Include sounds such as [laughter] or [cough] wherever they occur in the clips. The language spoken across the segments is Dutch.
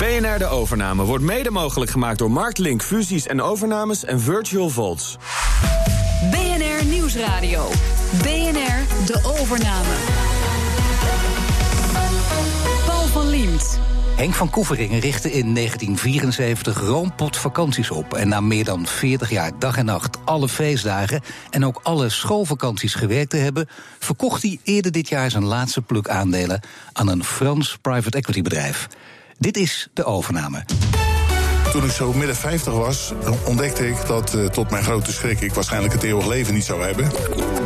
BNR De Overname wordt mede mogelijk gemaakt door Marktlink Fusies en Overnames en Virtual Vaults. BNR Nieuwsradio. BNR De Overname. Paul van Liemt. Henk van Koeveringen richtte in 1974 Roompot vakanties op. En na meer dan 40 jaar dag en nacht alle feestdagen en ook alle schoolvakanties gewerkt te hebben, verkocht hij eerder dit jaar zijn laatste pluk aandelen aan een Frans private equity bedrijf. Dit is de overname. Toen ik zo midden 50 was, ontdekte ik dat uh, tot mijn grote schrik ik waarschijnlijk het eeuwig leven niet zou hebben.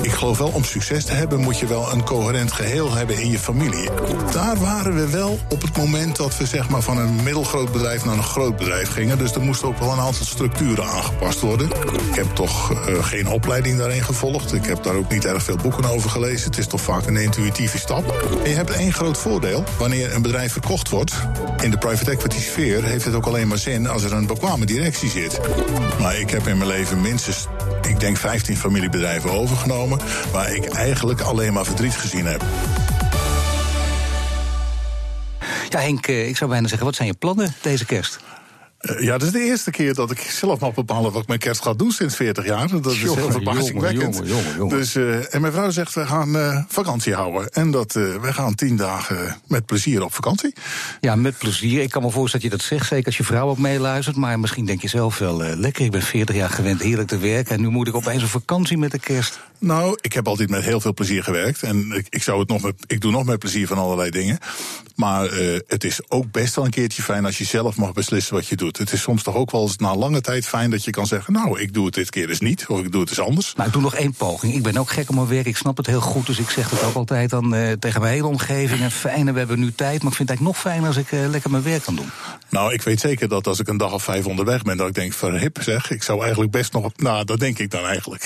Ik geloof wel, om succes te hebben moet je wel een coherent geheel hebben in je familie. Daar waren we wel op het moment dat we zeg maar van een middelgroot bedrijf naar een groot bedrijf gingen. Dus er moesten ook wel een aantal structuren aangepast worden. Ik heb toch uh, geen opleiding daarin gevolgd. Ik heb daar ook niet erg veel boeken over gelezen. Het is toch vaak een intuïtieve stap. Je hebt één groot voordeel. Wanneer een bedrijf verkocht wordt, in de private equity sfeer heeft het ook alleen maar zin als er een bekwame directie zit. Maar ik heb in mijn leven minstens, ik denk 15 familiebedrijven overgenomen. Waar ik eigenlijk alleen maar verdriet gezien heb. Ja, Henk, ik zou bijna zeggen, wat zijn je plannen deze kerst? Uh, ja, dat is de eerste keer dat ik zelf mag bepalen wat ik met kerst ga doen sinds 40 jaar. Dat is jongen, heel verbazingwekkend. Jongen, jongen, jongen, dus, uh, en mijn vrouw zegt, we gaan uh, vakantie houden. En dat we gaan tien dagen met plezier op vakantie. Ja, met plezier. Ik kan me voorstellen dat je dat zegt, zeker als je vrouw ook meeluistert. Maar misschien denk je zelf wel, lekker, ik ben 40 jaar gewend heerlijk te werken. En nu moet ik opeens een vakantie met de kerst. Nou, ik heb altijd met heel veel plezier gewerkt. En ik, ik, zou het nog met, ik doe nog met plezier van allerlei dingen. Maar het is ook best wel een keertje fijn als je zelf mag beslissen wat je doet. Het is soms toch ook wel eens na lange tijd fijn dat je kan zeggen: Nou, ik doe het dit keer dus niet, of ik doe het eens anders. Nou, ik doe nog één poging. Ik ben ook gek om mijn werk, ik snap het heel goed. Dus ik zeg het ook altijd dan uh, tegen mijn hele omgeving. En fijn, we hebben nu tijd. Maar ik vind het eigenlijk nog fijner als ik uh, lekker mijn werk kan doen. Nou, ik weet zeker dat als ik een dag of vijf onderweg ben, dat ik denk: verhip zeg, ik zou eigenlijk best nog. Nou, dat denk ik dan eigenlijk.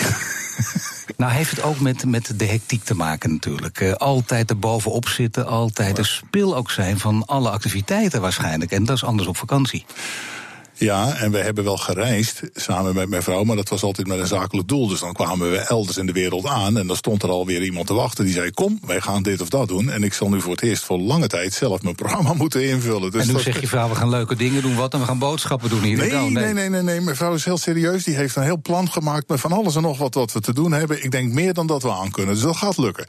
Nou, heeft het ook met, met de hectiek te maken natuurlijk. Uh, altijd er bovenop zitten, altijd de spil ook zijn van alle activiteiten waarschijnlijk. En dat is anders op vakantie. Ja, en we hebben wel gereisd samen met mijn vrouw, maar dat was altijd met een zakelijk doel. Dus dan kwamen we elders in de wereld aan en dan stond er alweer iemand te wachten die zei: Kom, wij gaan dit of dat doen. En ik zal nu voor het eerst voor lange tijd zelf mijn programma [laughs] moeten invullen. Dus en nu zeg je vrouw: We gaan leuke dingen doen, wat? En we gaan boodschappen doen hier. Nee, nee, nee, nee, nee, nee. Mijn vrouw is heel serieus. Die heeft een heel plan gemaakt met van alles en nog wat wat we te doen hebben. Ik denk meer dan dat we aan kunnen. Dus dat gaat lukken.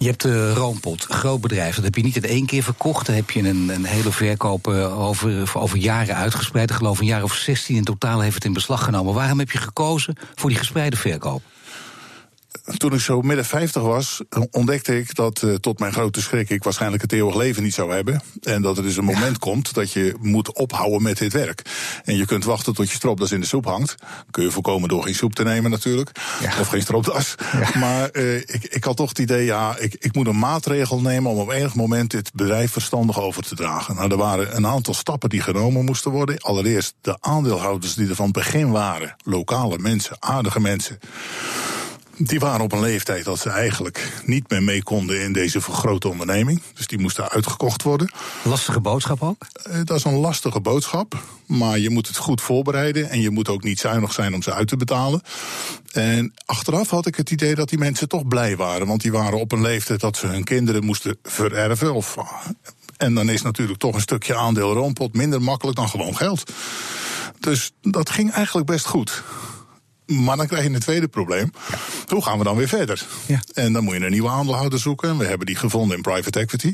Je hebt de Roompot, groot bedrijf. Dat heb je niet in één keer verkocht. Daar heb je een, een hele verkoop over, over jaren uitgespreid. Ik geloof een jaar of 16 in totaal heeft het in beslag genomen. Waarom heb je gekozen voor die gespreide verkoop? Toen ik zo midden 50 was, ontdekte ik dat uh, tot mijn grote schrik ik waarschijnlijk het eeuwig leven niet zou hebben. En dat er dus een moment komt dat je moet ophouden met dit werk. En je kunt wachten tot je stropdas in de soep hangt. Kun je voorkomen door geen soep te nemen natuurlijk. Ja. Of geen stropdas. Ja. Maar uh, ik, ik had toch het idee, ja, ik, ik moet een maatregel nemen om op enig moment dit bedrijf verstandig over te dragen. Nou, er waren een aantal stappen die genomen moesten worden. Allereerst de aandeelhouders die er van begin waren. Lokale mensen, aardige mensen die waren op een leeftijd dat ze eigenlijk niet meer mee konden in deze grote onderneming. Dus die moesten uitgekocht worden. Lastige boodschap ook? Uh, dat is een lastige boodschap. Maar je moet het goed voorbereiden. En je moet ook niet zuinig zijn om ze uit te betalen. En achteraf had ik het idee dat die mensen toch blij waren. Want die waren op een leeftijd dat ze hun kinderen moesten vererven. Of, en dan is natuurlijk toch een stukje aandeel roompot minder makkelijk dan gewoon geld. Dus dat ging eigenlijk best goed. Maar dan krijg je een tweede probleem. Hoe gaan we dan weer verder? Ja. En dan moet je een nieuwe aandeelhouder zoeken. We hebben die gevonden in private equity.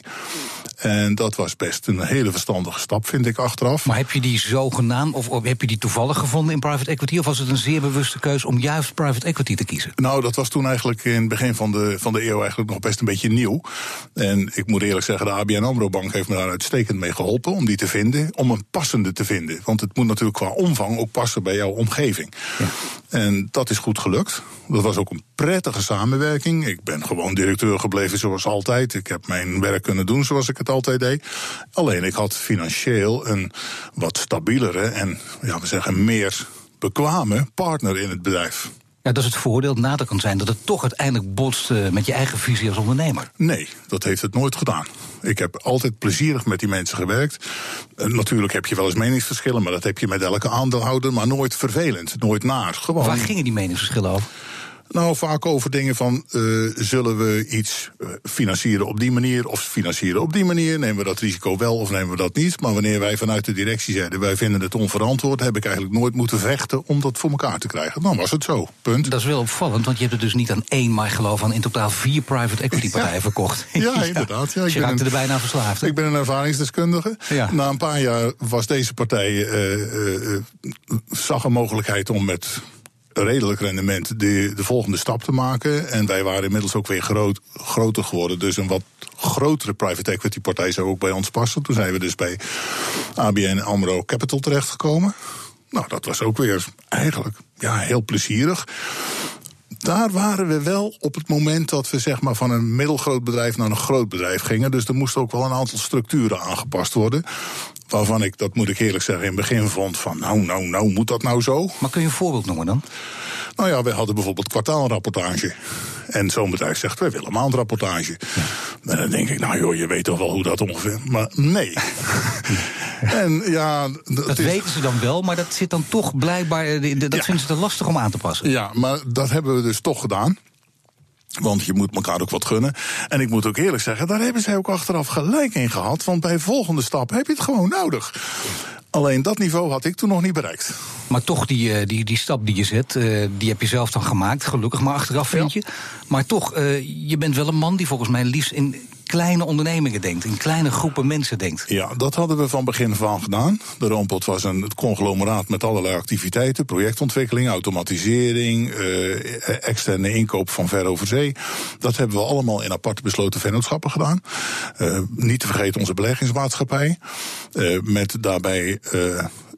En dat was best een hele verstandige stap, vind ik achteraf. Maar heb je die zogenaamd, of, of heb je die toevallig gevonden in private equity? Of was het een zeer bewuste keuze om juist private equity te kiezen? Nou, dat was toen eigenlijk in het begin van de, van de eeuw eigenlijk nog best een beetje nieuw. En ik moet eerlijk zeggen, de ABN AMRO Bank heeft me daar uitstekend mee geholpen om die te vinden. Om een passende te vinden. Want het moet natuurlijk qua omvang ook passen bij jouw omgeving. Ja. En dat is goed gelukt. Dat was ook een prettige samenwerking. Ik ben gewoon directeur gebleven zoals altijd. Ik heb mijn werk kunnen doen zoals ik het altijd Alleen ik had financieel een wat stabielere en, ja, we zeggen, meer bekwame partner in het bedrijf. Ja, dat is het voordeel. Het nadeel kan zijn dat het toch uiteindelijk botst uh, met je eigen visie als ondernemer. Nee, dat heeft het nooit gedaan. Ik heb altijd plezierig met die mensen gewerkt. Uh, natuurlijk heb je wel eens meningsverschillen, maar dat heb je met elke aandeelhouder. Maar nooit vervelend, nooit naar. Gewoon... Waar gingen die meningsverschillen over? Nou, vaak over dingen van, uh, zullen we iets uh, financieren op die manier of financieren op die manier? Nemen we dat risico wel of nemen we dat niet? Maar wanneer wij vanuit de directie zeiden, wij vinden het onverantwoord, heb ik eigenlijk nooit moeten vechten om dat voor elkaar te krijgen. Dan was het zo, punt. Dat is wel opvallend, want je hebt het dus niet aan één, maar geloof aan in totaal vier private equity [laughs] partijen ja. verkocht. Ja, [laughs] ja, inderdaad. Ja, ik je raakte er bijna verslaafd. Ik ben een ervaringsdeskundige. Ja. Na een paar jaar was deze partij, uh, zag een mogelijkheid om met redelijk rendement de, de volgende stap te maken. En wij waren inmiddels ook weer groot, groter geworden. Dus een wat grotere private equity partij zou ook bij ons passen. Toen zijn we dus bij ABN AMRO Capital terechtgekomen. Nou, dat was ook weer eigenlijk ja, heel plezierig. Daar waren we wel op het moment dat we zeg maar, van een middelgroot bedrijf naar een groot bedrijf gingen. Dus er moesten ook wel een aantal structuren aangepast worden. Waarvan ik, dat moet ik eerlijk zeggen, in het begin vond van nou, nou, nou, moet dat nou zo? Maar kun je een voorbeeld noemen dan? Nou ja, we hadden bijvoorbeeld kwartaalrapportage. En zo'n bedrijf zegt, wij willen maandrapportage. Ja. En dan denk ik, nou joh, je weet toch wel hoe dat ongeveer... Maar nee. [laughs] en ja... Dat, weten ze dan wel, maar dat zit dan toch blijkbaar... Eh, dat vinden ze te lastig om aan te passen. Ja, maar dat hebben we dus toch gedaan. Want je moet elkaar ook wat gunnen. En ik moet ook eerlijk zeggen, daar hebben zij ook achteraf gelijk in gehad. Want bij volgende stap heb je het gewoon nodig. Alleen dat niveau had ik toen nog niet bereikt. Maar toch, die, eh, die, die stap die je zet, eh, die heb je zelf dan gemaakt. Gelukkig maar achteraf, vind je. Maar toch, eh, je bent wel een man die volgens mij liefst in kleine ondernemingen denkt, in kleine groepen mensen denkt. Ja, dat hadden we van begin aan gedaan. De Roompot was een conglomeraat met allerlei activiteiten: projectontwikkeling, automatisering, uh, externe inkoop van ver over zee. Dat hebben we allemaal in aparte besloten vennootschappen gedaan. Uh, niet te vergeten onze beleggingsmaatschappij. Uh, met daarbij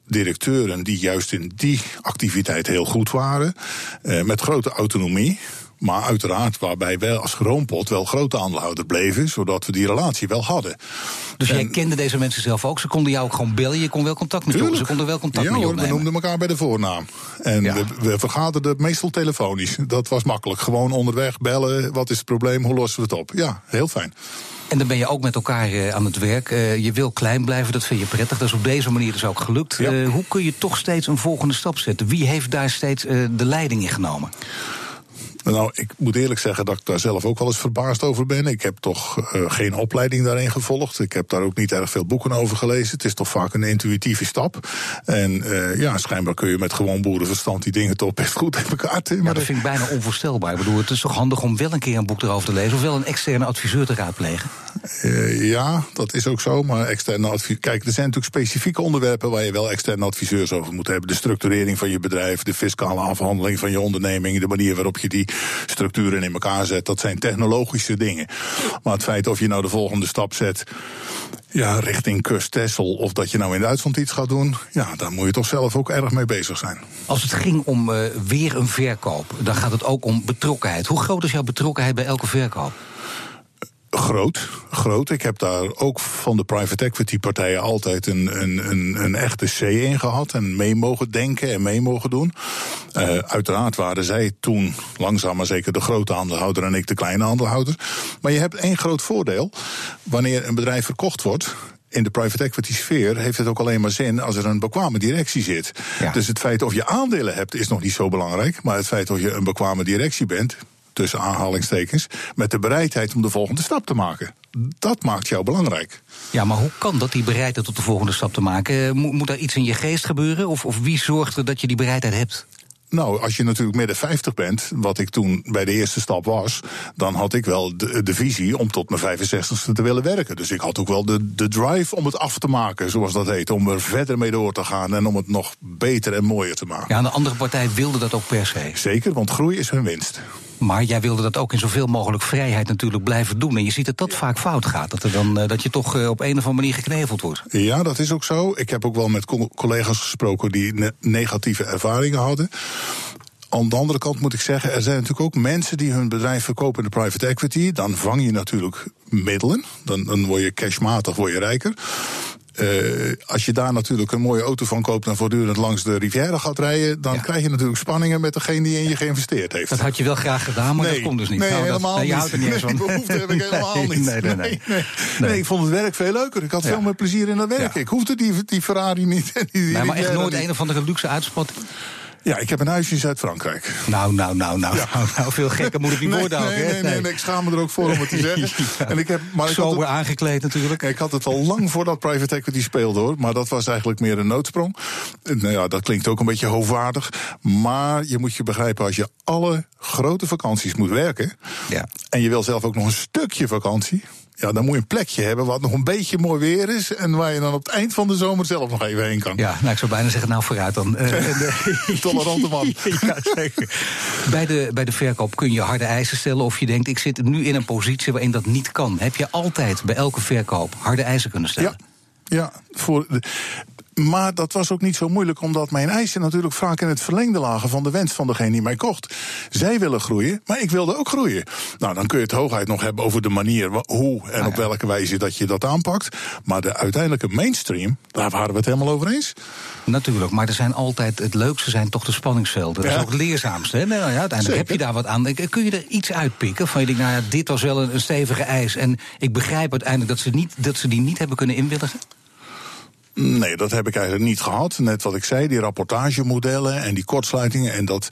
directeuren die juist in die activiteit heel goed waren. met grote autonomie. Maar uiteraard waarbij wij als Groompot wel grote aandeelhouder bleven, zodat we die relatie wel hadden. Dus jij kende deze mensen zelf ook? Ze konden jou ook gewoon bellen, je kon wel contact met je Ze konden wel contact ja, met we noemden elkaar bij de voornaam. En we, we vergaderden meestal telefonisch. Dat was makkelijk. Gewoon onderweg bellen, wat is het probleem, hoe lossen we het op? Ja, heel fijn. En dan ben je ook met elkaar uh, aan het werk. Uh, je wil klein blijven, dat vind je prettig. Dat is op deze manier dus ook gelukt. Ja. Uh, hoe kun je toch steeds een volgende stap zetten? Wie heeft daar steeds de leiding in genomen? Nou, ik moet eerlijk zeggen dat ik daar zelf ook wel eens verbaasd over ben. Ik heb toch uh, geen opleiding daarin gevolgd. Ik heb daar ook niet erg veel boeken over gelezen. Het is toch vaak een intuïtieve stap. En uh, ja, schijnbaar kun je met gewoon boerenverstand die dingen toch best goed in elkaar timmen. Ja, dat vind ik bijna onvoorstelbaar. Ik bedoel, het is toch handig om wel een keer een boek erover te lezen... of wel een externe adviseur te raadplegen? Uh, ja, dat is ook zo. Maar externe adviseur... Kijk, er zijn natuurlijk specifieke onderwerpen... waar je wel externe adviseurs over moet hebben. De structurering van je bedrijf, de fiscale afhandeling van je onderneming... de manier waarop je die structuren in elkaar zet. Dat zijn technologische dingen. Maar het feit of je nou de volgende stap zet. Ja, richting kust of dat je nou in Duitsland iets gaat doen, ja, daar moet je toch zelf ook erg mee bezig zijn. Als het ging om uh, weer een verkoop, dan gaat het ook om betrokkenheid. Hoe groot is jouw betrokkenheid bij elke verkoop? Groot, groot. Ik heb daar ook van de private equity partijen altijd een, een, een, een echte C in gehad. En mee mogen denken en mee mogen doen. Uh, uiteraard waren zij toen langzaam maar zeker de grote aandeelhouder en ik de kleine aandeelhouder. Maar je hebt één groot voordeel. Wanneer een bedrijf verkocht wordt, in de private equity sfeer heeft het ook alleen maar zin als er een bekwame directie zit. Ja. Dus het feit of je aandelen hebt is nog niet zo belangrijk. Maar het feit of je een bekwame directie bent, tussen aanhalingstekens, met de bereidheid om de volgende stap te maken. Dat maakt jou belangrijk. Ja, maar hoe kan dat, die bereidheid tot de volgende stap te maken? Eh, moet, er iets in je geest gebeuren? Of, of wie zorgt er dat je die bereidheid hebt? Nou, als je natuurlijk midden 50 bent, wat ik toen bij de eerste stap was, dan had ik wel de, de visie om tot mijn 65ste te willen werken. Dus ik had ook wel de, de drive om het af te maken, zoals dat heet. Om er verder mee door te gaan en om het nog beter en mooier te maken. Ja, en de andere partij wilde dat ook per se. Zeker, want groei is hun winst. Maar jij wilde dat ook in zoveel mogelijk vrijheid natuurlijk blijven doen. En je ziet dat dat vaak fout gaat. Dat, er dan, eh, dat je toch eh, op een of andere manier gekneveld wordt. Ja, dat is ook zo. Ik heb ook wel met collega's gesproken die negatieve ervaringen hadden. Aan de andere kant moet ik zeggen, er zijn natuurlijk ook mensen die hun bedrijf verkopen in de private equity. Dan vang je natuurlijk middelen. Dan, dan word je cashmatig, word je rijker. Uh, als je daar natuurlijk een mooie auto van koopt en voortdurend langs de Riviera gaat rijden, dan krijg je natuurlijk spanningen met degene die in je geïnvesteerd heeft. Dat had je wel graag gedaan, maar nee, dat komt dus niet. Nee, nou, helemaal dat, niet. Je houdt er niet nee, van. Behoefte heb ik helemaal [laughs] nee, niet. Nee, nee, nee, nee, ik vond het werk veel leuker. Ik had veel meer plezier in dat werk. Ik hoefde die, die Ferrari niet. [laughs] Die, nee, maar echt nooit een of andere luxe uitspatting? Ja, ik heb een huisje in Zuid-Frankrijk. Nou, nou, nou, nou, nou, nou, veel gekker moet niet Nee, worden ook, nee, hè? nee, nee, nee, ik schaam me er ook voor om het te [laughs] zeggen. Ja. En ik heb, maar ik Sober het- aangekleed natuurlijk. Ik had het al lang voordat private equity speelde hoor. Maar dat was eigenlijk meer een noodsprong. Nou ja, dat klinkt ook een beetje hoogwaardig. Maar je moet je begrijpen, als je alle grote vakanties moet werken. Ja. En je wil zelf ook nog een stukje vakantie. Ja, dan moet je een plekje hebben wat nog een beetje mooi weer is. En waar je dan op het eind van de zomer zelf nog even heen kan. Ja, nou, ik zou bijna zeggen, nou vooruit dan. [laughs] Eh, [laughs] Tolerante man. [laughs] ja, zeker. Bij de, bij de verkoop kun je harde eisen stellen of je denkt, ik zit nu in een positie waarin dat niet kan. Heb je altijd bij elke verkoop harde eisen kunnen stellen? Ja, ja voor de, maar dat was ook niet zo moeilijk, omdat mijn eisen natuurlijk vaak in het verlengde lagen van de wens van degene die mij kocht. Zij willen groeien, maar ik wilde ook groeien. Nou, dan kun je het hooguit nog hebben over de manier hoe en Ah, op welke wijze dat je dat aanpakt. Maar de uiteindelijke mainstream, daar waren we het helemaal over eens. Natuurlijk, maar er zijn altijd, het leukste zijn toch de spanningsvelden. Dat is Ja. ook het leerzaamste. Hè? Nou ja, uiteindelijk Zeker. heb je daar wat aan. Kun je er iets uitpikken van je denkt, nou ja, dit was wel een, een stevige eis. En ik begrijp uiteindelijk dat ze, niet, dat ze die niet hebben kunnen inwilligen. Nee, dat heb ik eigenlijk niet gehad. Net wat ik zei, die rapportagemodellen en die kortsluitingen. En dat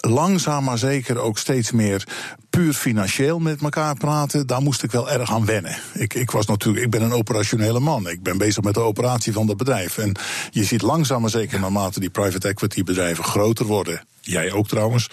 langzaam maar zeker ook steeds meer puur financieel met elkaar praten. Daar moest ik wel erg aan wennen. Ik, ik, was natuurlijk, ik ben een operationele man. Ik ben bezig met de operatie van het bedrijf. En je ziet langzaam maar zeker naarmate die private equity bedrijven groter worden. Jij ook trouwens.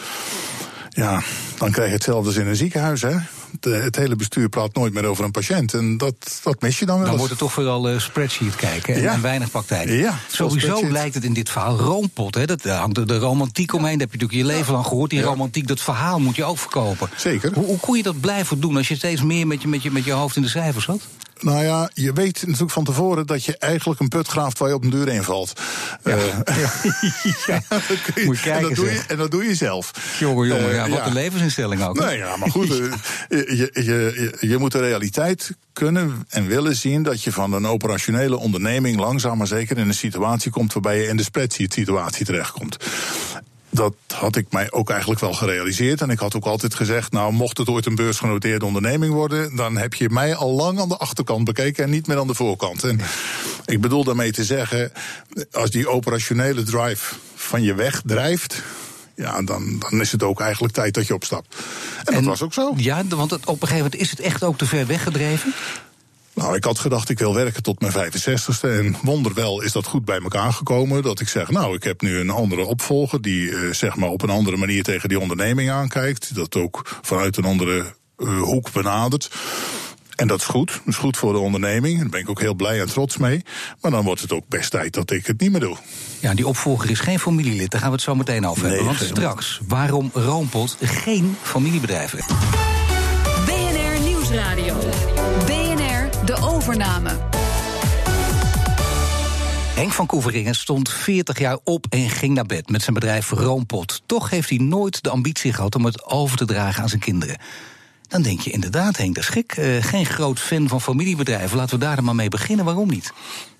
Ja, dan krijg je hetzelfde als in een ziekenhuis, hè? De- het hele bestuur praat nooit meer over een patiënt. En dat, dat mis je dan wel Dan wordt het toch vooral eh, spreadsheet kijken en, Ja. en weinig praktijk. Ja, Sowieso lijkt het in dit verhaal roompot. Hè? Dat, daar hangt de, de romantiek omheen. Dat heb je natuurlijk je leven lang gehoord. Die Ja. romantiek, dat verhaal moet je ook verkopen. Zeker. Hoe, hoe kon je dat blijven doen als je steeds meer met je, met je, met je hoofd in de cijfers zat? Nou ja, je weet natuurlijk van tevoren dat je eigenlijk een put graaft waar je op een deur invalt. [laughs] Ja. ja. [laughs] dat kun je- Moet je kijken, en, dat doe je, zeg. en dat doe je zelf. Jongen, jongen, Eh, ja, wat een levensinstelling ook. Nee, ja, maar goed, eh, je, je, je, je moet de realiteit kunnen en willen zien dat je van een operationele onderneming langzaam maar zeker in een situatie komt waarbij je in de spreadsheet situatie terechtkomt. Dat had ik mij ook eigenlijk wel gerealiseerd. En ik had ook altijd gezegd: Nou, mocht het ooit een beursgenoteerde onderneming worden, dan heb je mij al lang aan de achterkant bekeken en niet meer aan de voorkant. En ik bedoel daarmee te zeggen: als die operationele drive van je weg drijft. Ja, dan, dan is het ook eigenlijk tijd dat je opstapt. En, dat was ook zo. Ja, want op een gegeven moment is het echt ook te ver weggedreven. Nou, ik had gedacht, ik wil werken tot mijn 65ste. En wonderwel is dat goed bij elkaar gekomen. Dat ik zeg, nou, ik heb nu een andere opvolger. die eh, zeg maar op een andere manier tegen die onderneming aankijkt. Dat ook vanuit een andere eh, hoek benadert. En dat is goed. Dat is goed voor de onderneming. Daar ben ik ook heel blij en trots mee. Maar dan wordt het ook best tijd dat ik het niet meer doe. Ja, die opvolger is geen familielid. Daar gaan we het zo meteen over hebben. Nee, Want straks, waarom Roompot geen familiebedrijf heeft. BNR Nieuwsradio. BNR De Overname. Henk van Koeveringen stond 40 jaar op en ging naar bed met zijn bedrijf Roompot. Toch heeft hij nooit de ambitie gehad om het over te dragen aan zijn kinderen. Dan denk je inderdaad, Henk, dat is gek. Eh, geen groot fan van familiebedrijven. Laten we daar dan maar mee beginnen. Waarom niet?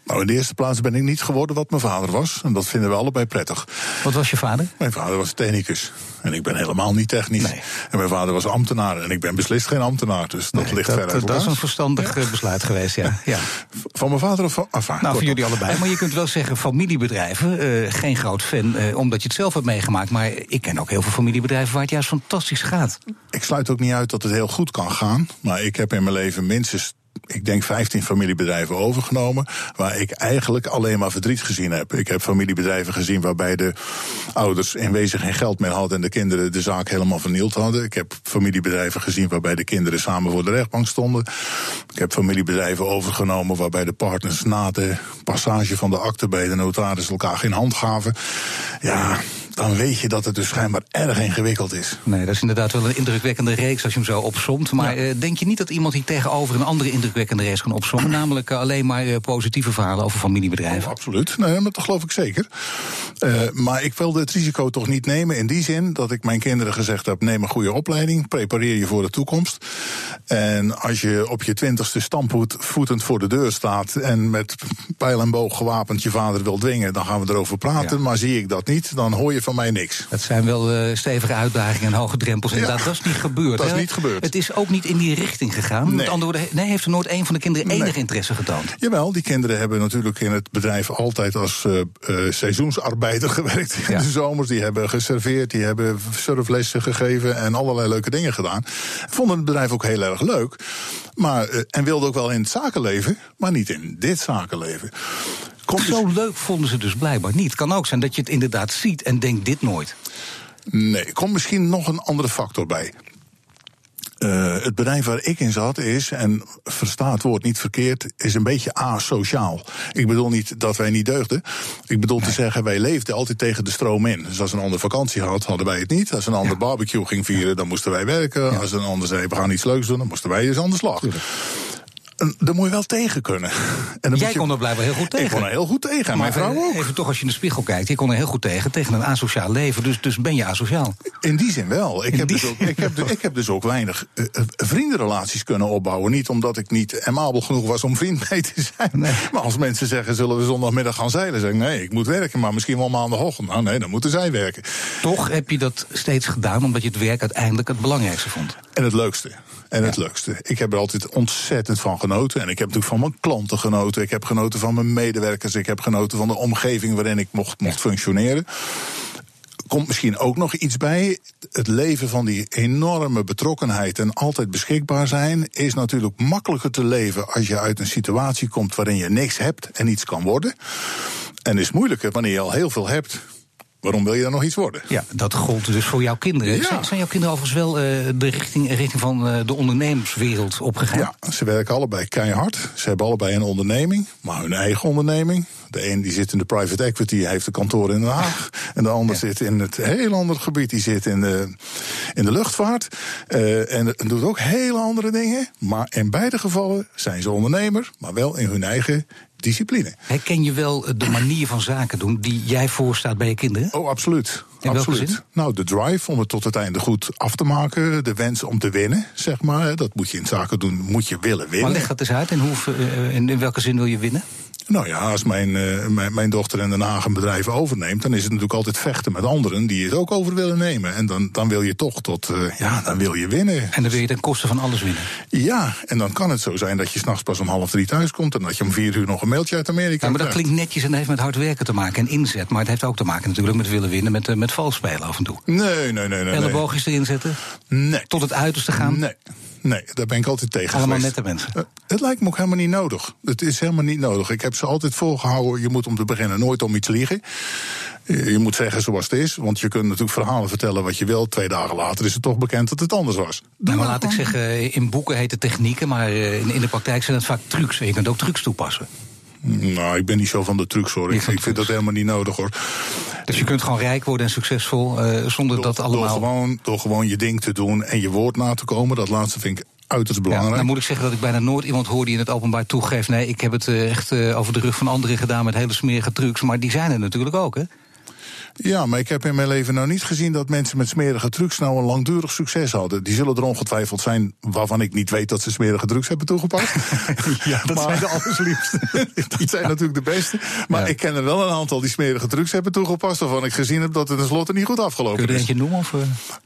Nou, in de eerste plaats ben ik niet geworden wat mijn vader was. En dat vinden we allebei prettig. Wat was je vader? Mijn vader was technicus. En ik ben helemaal niet technisch. Nee. En mijn vader was ambtenaar. En ik ben beslist geen ambtenaar. Dus dat ligt dat, ver uit dat, dat is een verstandig eh, besluit geweest, ja. ja. [laughs] Van mijn vader of van... Enfin, Nou, kortom. jullie allebei. Maar je kunt wel zeggen, familiebedrijven, eh, geen groot fan, eh, omdat je het zelf hebt meegemaakt. Maar ik ken ook heel veel familiebedrijven waar het juist fantastisch gaat. Ik sluit ook niet uit dat het heel goed kan gaan. Maar ik heb in mijn leven minstens ik denk 15 familiebedrijven overgenomen. Waar ik eigenlijk alleen maar verdriet gezien heb. Ik heb familiebedrijven gezien waarbij de ouders in wezen geen geld meer hadden. en de kinderen de zaak helemaal vernield hadden. Ik heb familiebedrijven gezien waarbij de kinderen samen voor de rechtbank stonden. Ik heb familiebedrijven overgenomen waarbij de partners na de passage van de akte bij de notaris elkaar geen hand gaven. Ja, dan weet je dat het dus schijnbaar erg ingewikkeld is. Nee, dat is inderdaad wel een indrukwekkende reeks als je hem zo opsomt. Maar eh, denk je niet dat iemand hier tegenover een andere indrukwekkende reeks kan opsommen? [clears throat] namelijk eh, alleen maar eh, positieve verhalen over familiebedrijven. Oh, absoluut, nee, maar dat geloof ik zeker. Uh, maar ik wilde het risico toch niet nemen in die zin dat ik mijn kinderen gezegd heb: neem een goede opleiding, prepareer je voor de toekomst. En als je op je twintigste stampvoet voetend voor de deur staat en met pijl en boog gewapend je vader wil dwingen, dan gaan we erover praten. Ja. Maar zie ik dat niet, dan hoor je van van mij niks. Dat zijn wel uh, stevige uitdagingen en hoge drempels. Inderdaad, ja, dat is niet gebeurd. Dat is niet gebeurd. Het is ook niet in die richting gegaan. Nee. Met andere woorden, nee, heeft er nooit een van de kinderen Nee. enig interesse getoond? Jawel, die kinderen hebben natuurlijk in het bedrijf altijd als uh, uh, seizoensarbeider [laughs] gewerkt in Ja. de zomers. Die hebben geserveerd, die hebben surflessen gegeven en allerlei leuke dingen gedaan. Vonden het bedrijf ook heel erg leuk. Maar, en wilden ook wel in het zakenleven, maar niet in dit zakenleven. Komt dus- Zo leuk vonden ze dus blijkbaar niet. Het kan ook zijn dat je het inderdaad ziet en denkt dit nooit. Nee, er komt misschien nog een andere factor bij. Uh, het bedrijf waar ik in zat is, en versta het woord niet verkeerd, is een beetje asociaal. Ik bedoel niet dat wij niet deugden. Ik bedoel nee. te zeggen, wij leefden altijd tegen de stroom in. Dus als een ander vakantie had, hadden wij het niet. Als een ander ja. barbecue ging vieren, dan moesten wij werken. Ja. Als een ander zei, we gaan iets leuks doen, dan moesten wij eens aan de slag. Tuurlijk. En daar moet je wel tegen kunnen. [laughs] En dan Jij moet je, kon er blijkbaar heel goed tegen. Ik kon er heel goed tegen. En mijn vrouw ook. Even toch als je in de spiegel kijkt. Je kon er heel goed tegen. Tegen een asociaal leven. Dus, dus ben je asociaal. In die zin wel. Ik, In heb die dus, ook, ik, heb, ik heb dus ook weinig uh, vriendenrelaties kunnen opbouwen. Niet omdat ik niet amabel genoeg was om vriend mee te zijn. Nee. Maar als mensen zeggen, zullen we zondagmiddag gaan zeilen? Zeg ik, nee, ik moet werken, maar misschien wel maandagochtend. Nou nee, dan moeten zij werken. Toch heb je dat steeds gedaan, omdat je het werk uiteindelijk het belangrijkste vond. En het leukste. En het leukste. Ik heb er altijd ontzettend van genoten. En ik heb natuurlijk van mijn klanten genoten. Ik heb genoten van mijn medewerkers. Ik heb genoten van de omgeving waarin ik mocht, mocht functioneren. Komt misschien ook nog iets bij. Het leven van die enorme betrokkenheid en altijd beschikbaar zijn is natuurlijk makkelijker te leven als je uit een situatie komt waarin je niks hebt en iets kan worden. En is moeilijker wanneer je al heel veel hebt. Waarom wil je dan nog iets worden? Ja, dat gold dus voor jouw kinderen. Ja. Zijn, zijn jouw kinderen overigens wel uh, de richting, richting van uh, de ondernemerswereld opgegaan? Ja, ze werken allebei keihard. Ze hebben allebei een onderneming, maar hun eigen onderneming. De een die zit in de private equity, heeft een kantoor in Den Haag. En de ander ja. zit in het heel andere gebied, die zit in de, in de luchtvaart. Uh, en, en doet ook hele andere dingen. Maar in beide gevallen zijn ze ondernemer, maar wel in hun eigen discipline. Herken je wel de manier van zaken doen die jij voorstaat bij je kinderen? Oh, absoluut. In absoluut. Nou, de drive om het tot het einde goed af te maken. De wens om te winnen, zeg maar. Dat moet je in zaken doen, moet je willen winnen. Maar leg dat eens uit. En hoe, in, in welke zin wil je winnen? Nou ja, als mijn, uh, mijn, mijn, dochter in Den Haag een bedrijf overneemt, dan is het natuurlijk altijd vechten met anderen die het ook over willen nemen. En dan, dan wil je toch tot, uh, ja, dan wil je winnen. En dan wil je ten koste van alles winnen. Ja, en dan kan het zo zijn dat je s'nachts pas om half drie thuis komt en dat je om vier uur nog een mailtje uit Amerika ja, maar dat klinkt netjes en heeft met hard werken te maken en inzet. Maar het heeft ook te maken natuurlijk met willen winnen, met, uh, met vals spelen af en toe. Nee, nee, nee. nee Elleboogjes erin zetten? Nee. Tot het uiterste gaan? Nee. Nee, daar ben ik altijd tegen Allemaal geweest. nette mensen. Uh, het lijkt me ook helemaal niet nodig. Het is helemaal niet nodig. Ik heb ze altijd volgehouden. Je moet om te beginnen nooit om iets liegen. Je moet zeggen zoals het is. Want je kunt natuurlijk verhalen vertellen wat je wil. Twee dagen later is het toch bekend dat het anders was. Nou, maar laat ik zeggen, in boeken heet het technieken. Maar eh, in, in de praktijk zijn het vaak trucs. En je kunt ook trucs toepassen. Nou, ik ben niet zo van de trucs hoor. Ik, ik vind dat helemaal niet nodig hoor. Dus je kunt gewoon rijk worden en succesvol uh, zonder door, dat allemaal. Door gewoon, door gewoon je ding te doen en je woord na te komen. Dat laatste vind ik uiterst belangrijk. Ja, dan moet ik zeggen dat ik bijna nooit iemand hoor die in het openbaar toegeeft. Nee, ik heb het uh, echt uh, over de rug van anderen gedaan met hele smerige trucs. Maar die zijn er natuurlijk ook, hè? Ja, maar ik heb in mijn leven nou niet gezien dat mensen met smerige trucs nou een langdurig succes hadden. Die zullen er ongetwijfeld zijn waarvan ik niet weet dat ze smerige drugs hebben toegepast. [laughs] ja, dat maar, zijn de allersliefste. [laughs] dat zijn natuurlijk de beste. Maar ja. ik ken er wel een aantal die smerige drugs hebben toegepast. waarvan ik gezien heb dat het tenslotte niet goed afgelopen Kun je er is. eentje noemen? Of,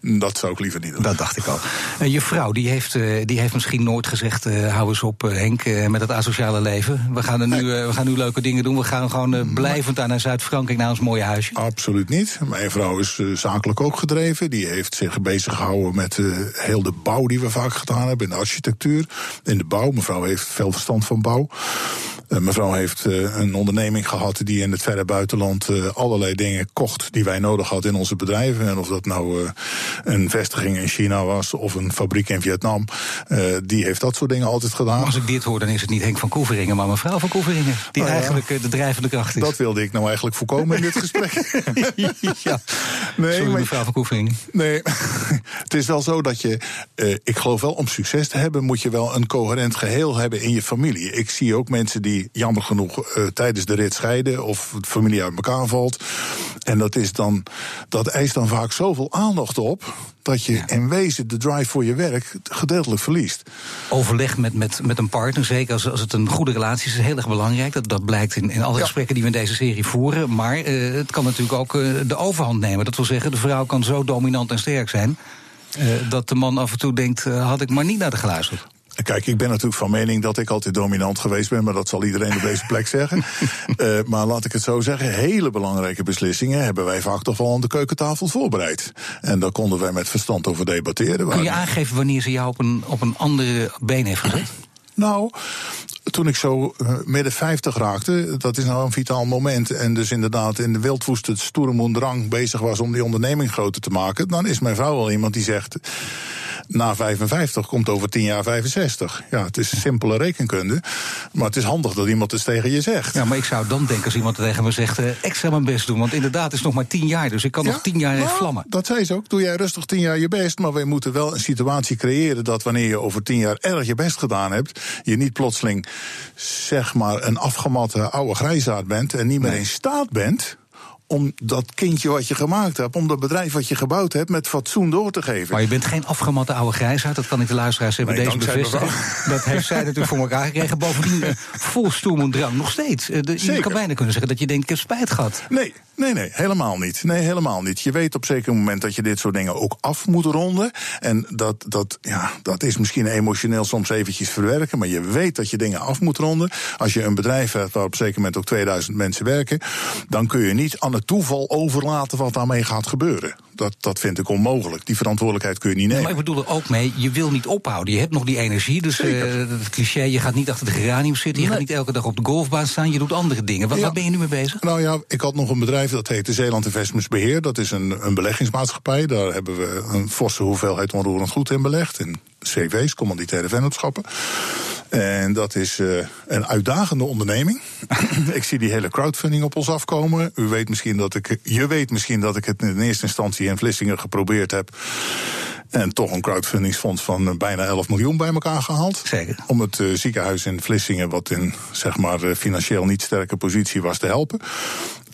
uh... Dat zou ik liever niet doen. Dat dacht ik al. Uh, je vrouw die heeft, uh, die heeft misschien nooit gezegd: uh, hou eens op, Henk, met het asociale leven. We gaan, er nu, we gaan nu leuke dingen doen. We gaan gewoon blijvend aan naar Zuid-Frankrijk, naar ons mooie huisje. Absoluut niet. Mijn vrouw is uh, zakelijk ook gedreven. Die heeft zich bezig gehouden met uh, heel de bouw die we vaak gedaan hebben. In de architectuur, in de bouw. Mevrouw heeft veel verstand van bouw. Uh, mevrouw heeft een onderneming gehad die in het verre buitenland allerlei dingen kocht die wij nodig hadden in onze bedrijven. En of dat nou een vestiging in China was of een fabriek in Vietnam. die heeft dat soort dingen altijd gedaan. Maar als ik dit hoor, dan is het niet Henk van Koeveringen, maar mevrouw van Koeveringen. Die oh, ja. eigenlijk de drijvende kracht is. Dat wilde ik nou eigenlijk voorkomen in dit gesprek. [laughs] ja. Nee, Sorry, maar, mevrouw van Koevering. Nee, [laughs] het is wel zo dat je... Ik geloof wel, om succes te hebben... moet je wel een coherent geheel hebben in je familie. Ik zie ook mensen die jammer genoeg uh, tijdens de rit scheiden of de familie uit elkaar valt. En dat, is dan, dat eist dan vaak zoveel aandacht op dat je in wezen de drive voor je werk gedeeltelijk verliest. Overleg met, met, met een partner, zeker als, als het een goede relatie is, is heel erg belangrijk. Dat, dat blijkt in, in alle gesprekken die we in deze serie voeren. Maar uh, het kan natuurlijk ook uh, de overhand nemen. Dat wil zeggen, de vrouw kan zo dominant en sterk zijn. Dat de man af en toe denkt, had ik maar niet naar de geluisterd. Kijk, ik ben natuurlijk van mening dat ik altijd dominant geweest ben, maar dat zal iedereen op deze plek zeggen. Uh, [laughs] maar laat ik het zo zeggen, hele belangrijke beslissingen hebben wij vaak toch wel aan de keukentafel voorbereid. En daar konden wij met verstand over debatteren. Kun je aangeven wanneer ze jou op een, op een andere been heeft gezet? Nou, toen ik zo uh, midden 50 raakte, dat is nou een vitaal moment. En dus inderdaad in de wildwoeste stoere drang bezig was om die onderneming groter te maken. Dan is mijn vrouw wel iemand die zegt na 55 komt over 10 jaar 65. Ja, het is simpele rekenkunde. Maar het is handig dat iemand het tegen je zegt. Ja, maar ik zou dan denken als iemand tegen me zegt... Uh, extra mijn best doen, want inderdaad het is nog maar 10 jaar... dus ik kan nog 10 jaar nou, vlammen. Dat zei ze ook. Doe jij rustig 10 jaar je best... maar wij moeten wel een situatie creëren... dat wanneer je over 10 jaar erg je best gedaan hebt... je niet plotseling, zeg maar, een afgematte oude grijzaard bent... en niet meer nee. in staat bent om dat kindje wat je gemaakt hebt, om dat bedrijf wat je gebouwd hebt, met fatsoen door te geven. Maar je bent geen afgematte oude grijsheid, dat kan ik de luisteraars hebben nee, deze bevestigen. [laughs] Dat heeft zij natuurlijk voor elkaar gekregen. Bovendien uh, vol stoem en drang, nog steeds. De, je kan bijna kunnen zeggen dat je denkt, ik heb spijt gehad. Nee, Nee, nee, helemaal niet. Nee, helemaal niet. Je weet op zeker moment dat je dit soort dingen ook af moet ronden. En dat, dat, ja, dat is misschien emotioneel soms eventjes verwerken, maar je weet dat je dingen af moet ronden. Als je een bedrijf hebt waar op zeker moment ook 2000 mensen werken, dan kun je niet aan het toeval overlaten wat daarmee gaat gebeuren dat, dat vind ik onmogelijk. Die verantwoordelijkheid kun je niet nemen. maar ik bedoel er ook mee, je wil niet ophouden. Je hebt nog die energie, dus uh, het cliché, je gaat niet achter de geranium zitten... je nee. gaat niet elke dag op de golfbaan staan, je doet andere dingen. Wat, ja. Waar ben je nu mee bezig? Nou ja, ik had nog een bedrijf dat heette Zeeland Investments Beheer. Dat is een, een beleggingsmaatschappij. Daar hebben we een forse hoeveelheid onroerend goed in belegd. In CV's, commanditaire vennootschappen. En dat is uh, een uitdagende onderneming. [clears throat] ik zie die hele crowdfunding op ons afkomen. U weet misschien dat ik, je weet misschien dat ik het in eerste instantie in Vlissingen geprobeerd heb. En toch een crowdfundingsfonds van bijna 11 miljoen bij elkaar gehaald. Zeker. Om het uh, ziekenhuis in Vlissingen, wat in zeg maar uh, financieel niet sterke positie was, te helpen.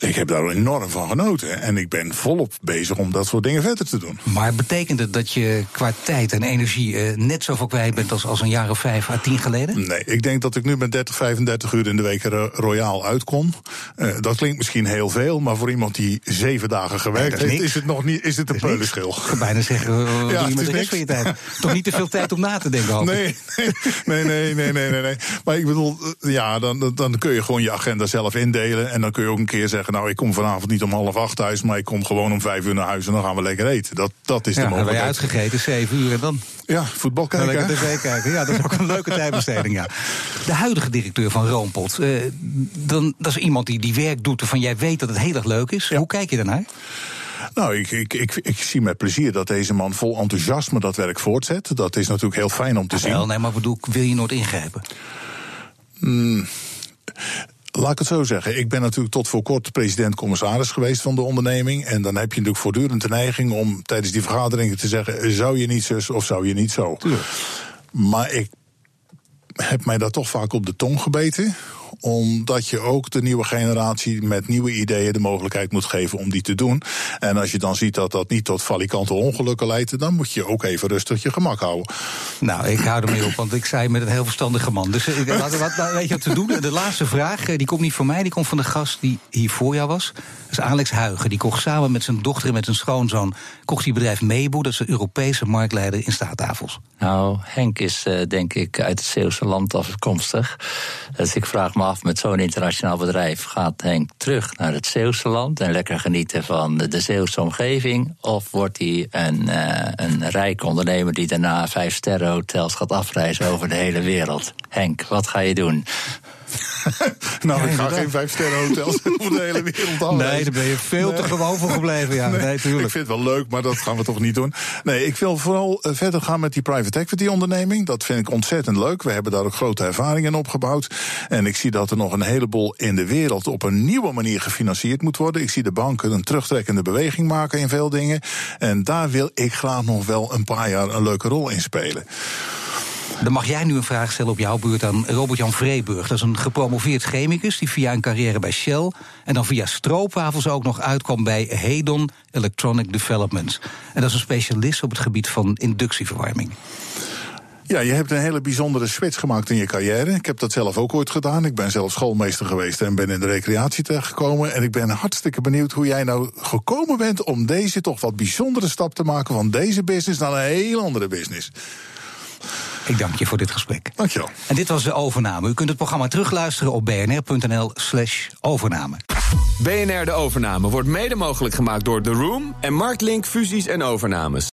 Ik heb daar enorm van genoten. En ik ben volop bezig om dat soort dingen verder te doen. Maar betekent het dat je qua tijd en energie uh, net zoveel kwijt bent als, als een jaar of vijf à tien geleden? Nee, ik denk dat ik nu met 30, 35 uur in de week royaal uitkom. Uh, dat klinkt misschien heel veel, maar voor iemand die zeven dagen gewerkt nee, heeft, is het nog niet is het een peulenschil. Ik kan bijna zeggen, uh, ja, je met de rest van je tijd? Toch niet te veel tijd om na te denken, hoop nee, nee, nee, nee, nee, nee. Maar ik bedoel, ja, dan, dan kun je gewoon je agenda zelf indelen. En dan kun je ook een keer zeggen, nou, ik kom vanavond niet om half acht thuis, maar ik kom gewoon om vijf uur naar huis en dan gaan we lekker eten. Dat, dat is ja, de mogelijkheid. Hebben uitgegeten, zeven uur en dan? Ja, voetbal kijken. Lekker tv kijken. Ja, dat is ook een leuke tijdbesteding, ja. De huidige directeur van Roompot, uh, dan, dat is iemand die, die werk doet waarvan jij weet dat het heel erg leuk is. Ja. Hoe kijk je daarnaar? Nou, ik, ik, ik, ik, zie met plezier dat deze man vol enthousiasme dat werk voortzet. Dat is natuurlijk heel fijn om te ja, zien. Wel, nee, maar bedoel, wil je nooit ingrijpen? Mm. Laat ik het zo zeggen. Ik ben natuurlijk tot voor kort president-commissaris geweest van de onderneming. En dan heb je natuurlijk voortdurend de neiging om tijdens die vergaderingen te zeggen: zou je niet zus of zou je niet zo? Tuurlijk. Maar ik heb mij daar toch vaak op de tong gebeten omdat je ook de nieuwe generatie met nieuwe ideeën de mogelijkheid moet geven om die te doen. En als je dan ziet dat dat niet tot valikante ongelukken leidt, dan moet je ook even rustig je gemak houden. Nou, ik hou ermee op, want ik zei met een heel verstandige man. Dus ik, wat, wat, weet je wat te doen? De laatste vraag, die komt niet van mij, die komt van de gast die hier voor jou was. Dat is Alex Huigen. Die kocht samen met zijn dochter en met zijn schoonzoon... kocht die bedrijf Meeboe, dat is de Europese marktleider in staattafels. Nou, Henk is uh, denk ik uit het Zeeuwse land afkomstig. Dus ik vraag me af, met zo'n internationaal bedrijf... gaat Henk terug naar het Zeeuwse land... en lekker genieten van de Zeeuwse omgeving? Of wordt hij een, uh, een rijk ondernemer... die daarna vijf sterren hotels gaat afreizen over de hele wereld? Henk, wat ga je doen? [laughs] nou, ja, ik ga geen vijf sterren hotels [laughs] voor de hele wereld af. Nee, daar ben je veel nee. te gewoon voor gebleven. Ja, [laughs] nee, nee. Ik vind het wel leuk, maar dat gaan we toch niet doen. Nee, ik wil vooral uh, verder gaan met die private equity onderneming. Dat vind ik ontzettend leuk. We hebben daar ook grote ervaringen in opgebouwd. En ik zie dat er nog een heleboel in de wereld op een nieuwe manier gefinancierd moet worden. Ik zie de banken een terugtrekkende beweging maken in veel dingen. En daar wil ik graag nog wel een paar jaar een leuke rol in spelen. Dan mag jij nu een vraag stellen op jouw beurt aan Robert-Jan Vreeburg. Dat is een gepromoveerd chemicus die via een carrière bij Shell... en dan via stroopwafels ook nog uitkwam bij Hedon Electronic Developments. En dat is een specialist op het gebied van inductieverwarming. Ja, je hebt een hele bijzondere switch gemaakt in je carrière. Ik heb dat zelf ook ooit gedaan. Ik ben zelf schoolmeester geweest en ben in de recreatie terechtgekomen. En ik ben hartstikke benieuwd hoe jij nou gekomen bent om deze toch wat bijzondere stap te maken van deze business naar een heel andere business. Ik dank je voor dit gesprek. Dankjewel. En dit was de overname. U kunt het programma terugluisteren op bnr.nl/slash overname. BNR De Overname wordt mede mogelijk gemaakt door The Room en Marktlink Fusies en Overnames.